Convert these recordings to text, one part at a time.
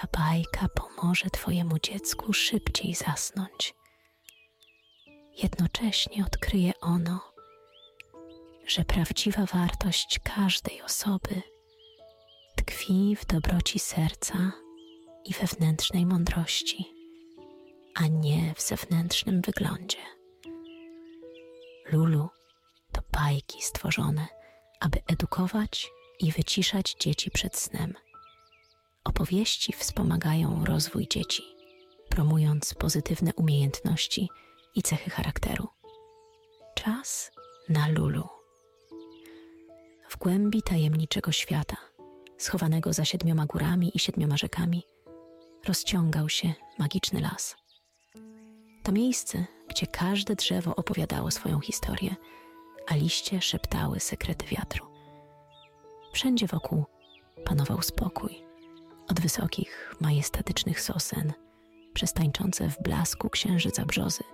ta bajka pomoże Twojemu dziecku szybciej zasnąć. Jednocześnie odkryje ono, że prawdziwa wartość każdej osoby tkwi w dobroci serca i wewnętrznej mądrości, a nie w zewnętrznym wyglądzie. Lulu to bajki stworzone, aby edukować i wyciszać dzieci przed snem. Opowieści wspomagają rozwój dzieci, promując pozytywne umiejętności i cechy charakteru. Czas na Lulu. W głębi tajemniczego świata, schowanego za siedmioma górami i siedmioma rzekami, rozciągał się magiczny las. To miejsce, gdzie każde drzewo opowiadało swoją historię, a liście szeptały sekrety wiatru. Wszędzie wokół panował spokój, od wysokich, majestatycznych sosen, przez tańczące w blasku księżyca brzozy,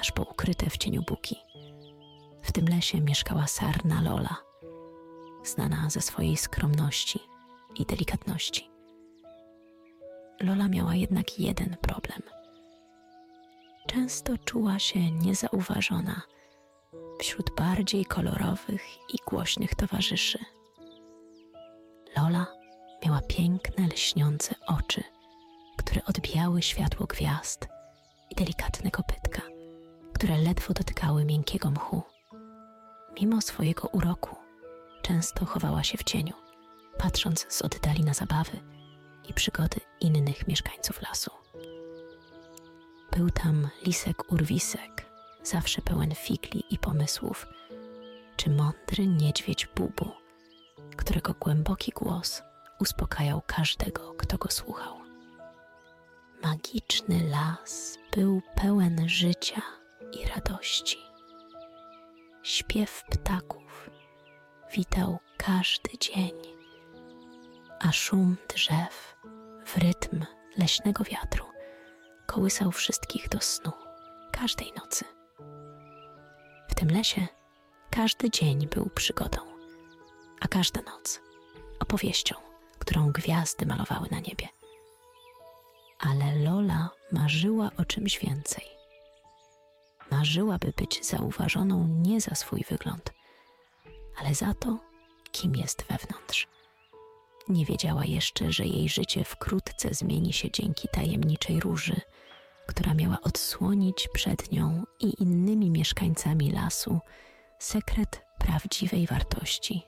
aż po ukryte w cieniu buki. W tym lesie mieszkała sarna Lola, znana ze swojej skromności i delikatności. Lola miała jednak jeden problem. Często czuła się niezauważona wśród bardziej kolorowych i głośnych towarzyszy. Lola miała piękne, lśniące oczy, które odbijały światło gwiazd i delikatne kopytka, które ledwo dotykały miękkiego mchu. Mimo swojego uroku, często chowała się w cieniu, patrząc z oddali na zabawy i przygody innych mieszkańców lasu. Był tam lisek urwisek, zawsze pełen figli i pomysłów, czy mądry niedźwiedź Bubu, którego głęboki głos uspokajał każdego, kto go słuchał. Magiczny las był pełen życia i radości. Śpiew ptaków witał każdy dzień, a szum drzew w rytm leśnego wiatru kołysał wszystkich do snu każdej nocy. W tym lesie każdy dzień był przygodą, a każda noc opowieścią, którą gwiazdy malowały na niebie. Ale Lola marzyła o czymś więcej. Marzyłaby być zauważoną nie za swój wygląd, ale za to, kim jest wewnątrz. Nie wiedziała jeszcze, że jej życie wkrótce zmieni się dzięki tajemniczej róży, która miała odsłonić przed nią i innymi mieszkańcami lasu sekret prawdziwej wartości.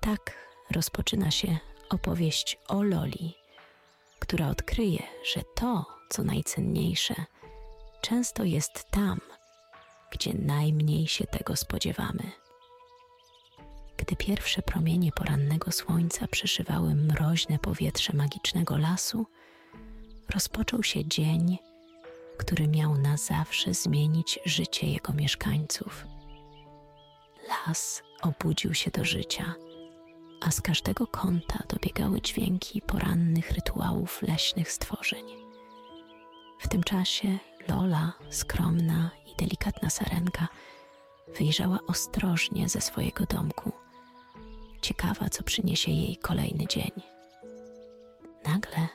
Tak rozpoczyna się opowieść o Loli, która odkryje, że to, co najcenniejsze, często jest tam, gdzie najmniej się tego spodziewamy. Gdy pierwsze promienie porannego słońca przeszywały mroźne powietrze magicznego lasu, rozpoczął się dzień, który miał na zawsze zmienić życie jego mieszkańców. Las obudził się do życia, a z każdego kąta dobiegały dźwięki porannych rytuałów leśnych stworzeń. W tym czasie Lola, skromna i delikatna sarenka, wyjrzała ostrożnie ze swojego domku, ciekawa, co przyniesie jej kolejny dzień. Nagle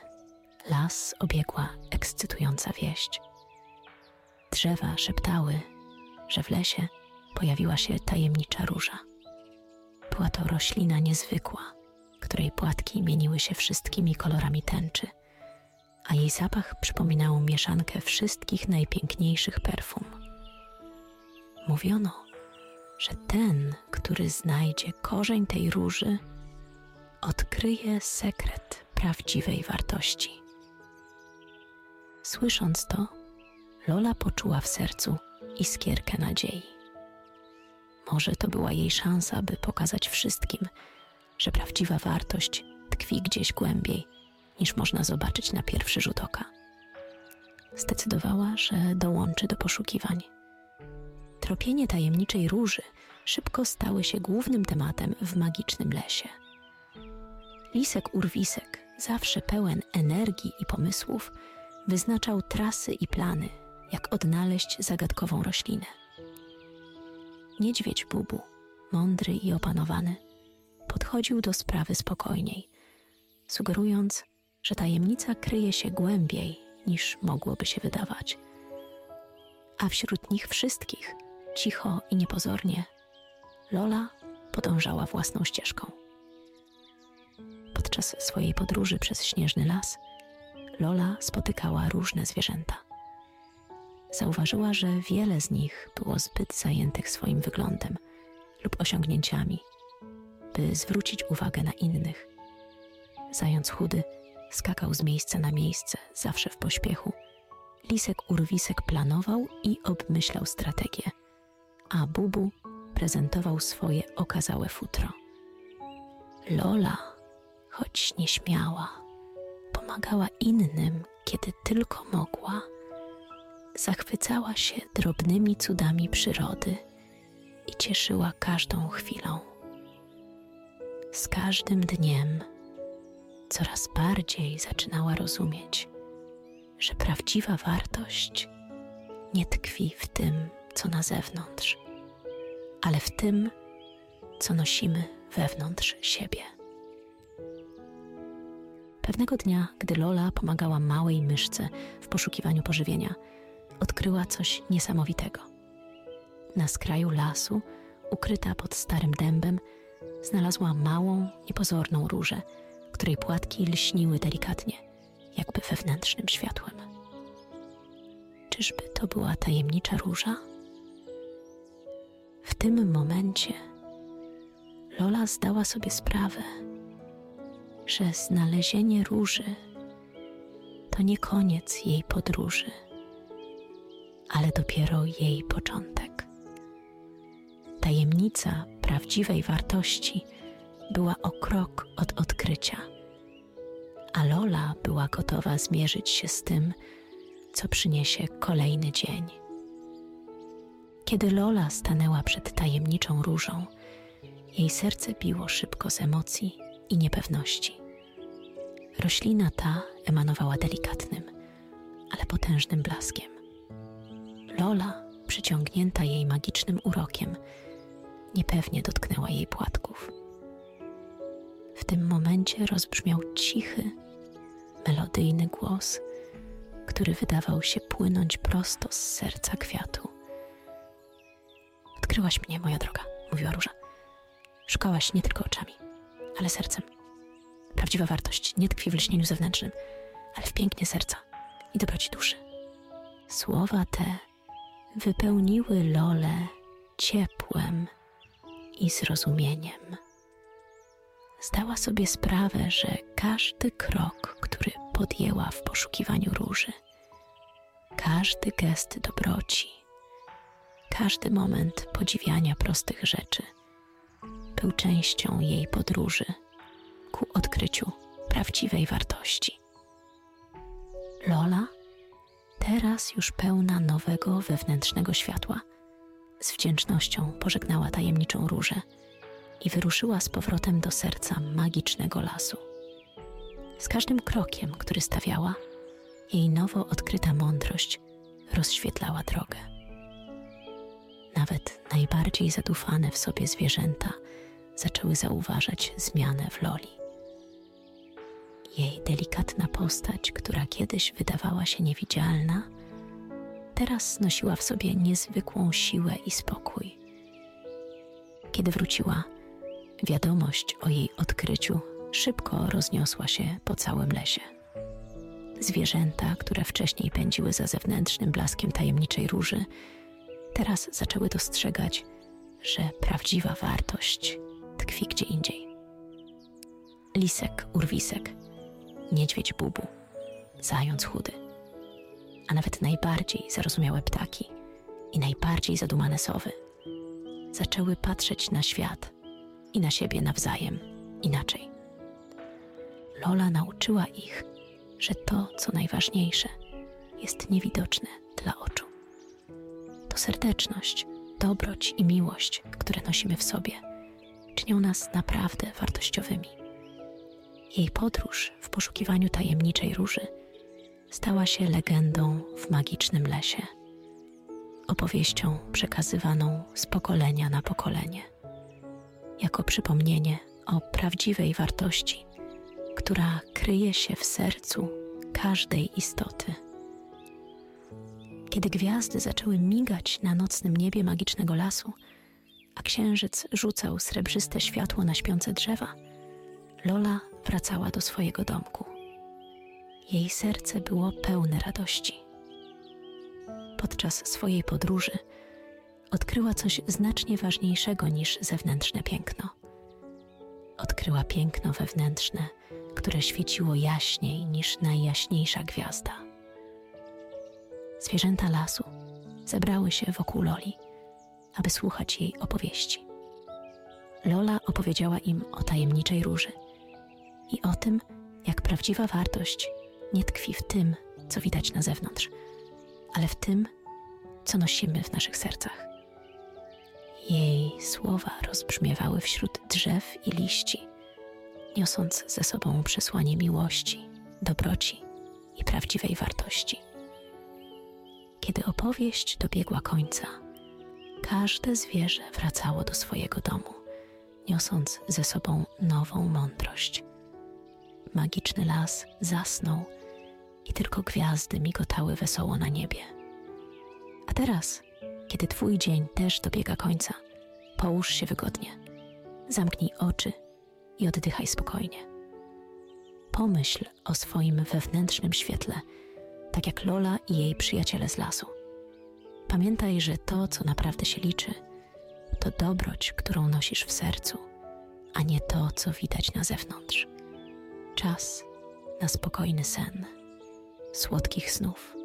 las obiegła ekscytująca wieść. Drzewa szeptały, że w lesie pojawiła się tajemnicza róża. Była to roślina niezwykła, której płatki mieniły się wszystkimi kolorami tęczy, a jej zapach przypominał mieszankę wszystkich najpiękniejszych perfum. Mówiono, że ten, który znajdzie korzeń tej róży, odkryje sekret prawdziwej wartości. Słysząc to, Lola poczuła w sercu iskierkę nadziei. Może to była jej szansa, by pokazać wszystkim, że prawdziwa wartość tkwi gdzieś głębiej, niż można zobaczyć na pierwszy rzut oka. Zdecydowała, że dołączy do poszukiwań. Tropienie tajemniczej róży szybko stały się głównym tematem w magicznym lesie. Lisek Urwisek, zawsze pełen energii i pomysłów, wyznaczał trasy i plany, jak odnaleźć zagadkową roślinę. Niedźwiedź Bubu, mądry i opanowany, podchodził do sprawy spokojniej, sugerując, że tajemnica kryje się głębiej niż mogłoby się wydawać. A wśród nich wszystkich, cicho i niepozornie, Lola podążała własną ścieżką. Podczas swojej podróży przez śnieżny las, Lola spotykała różne zwierzęta. Zauważyła, że wiele z nich było zbyt zajętych swoim wyglądem lub osiągnięciami, by zwrócić uwagę na innych. Zając chudy skakał z miejsca na miejsce, zawsze w pośpiechu. Lisek urwisek planował i obmyślał strategię, a Bubu prezentował swoje okazałe futro. Lola, choć nieśmiała, pomagała innym, kiedy tylko mogła. Zachwycała się drobnymi cudami przyrody i cieszyła każdą chwilą. Z każdym dniem coraz bardziej zaczynała rozumieć, że prawdziwa wartość nie tkwi w tym, co na zewnątrz, ale w tym, co nosimy wewnątrz siebie. Pewnego dnia, gdy Lola pomagała małej myszce w poszukiwaniu pożywienia, odkryła coś niesamowitego. Na skraju lasu, ukryta pod starym dębem, znalazła małą, niepozorną różę, której płatki lśniły delikatnie, jakby wewnętrznym światłem. Czyżby to była tajemnicza róża? W tym momencie Lola zdała sobie sprawę, że znalezienie róży to nie koniec jej podróży, ale dopiero jej początek. Tajemnica prawdziwej wartości była o krok od odkrycia, a Lola była gotowa zmierzyć się z tym, co przyniesie kolejny dzień. Kiedy Lola stanęła przed tajemniczą różą, jej serce biło szybko z emocji i niepewności. Roślina ta emanowała delikatnym, ale potężnym blaskiem. Lola, przyciągnięta jej magicznym urokiem, niepewnie dotknęła jej płatków. W tym momencie rozbrzmiał cichy, melodyjny głos, który wydawał się płynąć prosto z serca kwiatu. Odkryłaś mnie, moja droga, mówiła róża. Szukałaś nie tylko oczami, ale sercem. Prawdziwa wartość nie tkwi w lśnieniu zewnętrznym, ale w pięknie serca i dobroci duszy. Słowa te wypełniły Lolę ciepłem i zrozumieniem. Zdała sobie sprawę, że każdy krok, który podjęła w poszukiwaniu róży, każdy gest dobroci, każdy moment podziwiania prostych rzeczy był częścią jej podróży ku odkryciu prawdziwej wartości. Lola, teraz już pełna nowego wewnętrznego światła, z wdzięcznością pożegnała tajemniczą różę i wyruszyła z powrotem do serca magicznego lasu. Z każdym krokiem, który stawiała, jej nowo odkryta mądrość rozświetlała drogę. Nawet najbardziej zadufane w sobie zwierzęta zaczęły zauważać zmianę w Loli. Jej delikatna postać, która kiedyś wydawała się niewidzialna, teraz nosiła w sobie niezwykłą siłę i spokój. Kiedy wróciła, wiadomość o jej odkryciu szybko rozniosła się po całym lesie. Zwierzęta, które wcześniej pędziły za zewnętrznym blaskiem tajemniczej róży, teraz zaczęły dostrzegać, że prawdziwa wartość tkwi gdzie indziej. Lisek, urwisek, niedźwiedź bubu, zając chudy, a nawet najbardziej zarozumiałe ptaki i najbardziej zadumane sowy zaczęły patrzeć na świat i na siebie nawzajem inaczej. Lola nauczyła ich, że to, co najważniejsze, jest niewidoczne dla oczu. To serdeczność, dobroć i miłość, które nosimy w sobie, czynią nas naprawdę wartościowymi. Jej podróż w poszukiwaniu tajemniczej róży stała się legendą w magicznym lesie, opowieścią przekazywaną z pokolenia na pokolenie, jako przypomnienie o prawdziwej wartości która kryje się w sercu każdej istoty. Kiedy gwiazdy zaczęły migać na nocnym niebie magicznego lasu, a księżyc rzucał srebrzyste światło na śpiące drzewa, Lola wracała do swojego domku. Jej serce było pełne radości. Podczas swojej podróży odkryła coś znacznie ważniejszego niż zewnętrzne piękno. Odkryła piękno wewnętrzne, które świeciło jaśniej niż najjaśniejsza gwiazda. Zwierzęta lasu zebrały się wokół Loli, aby słuchać jej opowieści. Lola opowiedziała im o tajemniczej róży i o tym, jak prawdziwa wartość nie tkwi w tym, co widać na zewnątrz, ale w tym, co nosimy w naszych sercach. Jej słowa rozbrzmiewały wśród drzew i liści, niosąc ze sobą przesłanie miłości, dobroci i prawdziwej wartości. Kiedy opowieść dobiegła końca, każde zwierzę wracało do swojego domu, niosąc ze sobą nową mądrość. Magiczny las zasnął i tylko gwiazdy migotały wesoło na niebie. A teraz, kiedy Twój dzień też dobiega końca, połóż się wygodnie, zamknij oczy i oddychaj spokojnie. Pomyśl o swoim wewnętrznym świetle, tak jak Lola i jej przyjaciele z lasu. Pamiętaj, że to, co naprawdę się liczy, to dobroć, którą nosisz w sercu, a nie to, co widać na zewnątrz. Czas na spokojny sen, słodkich snów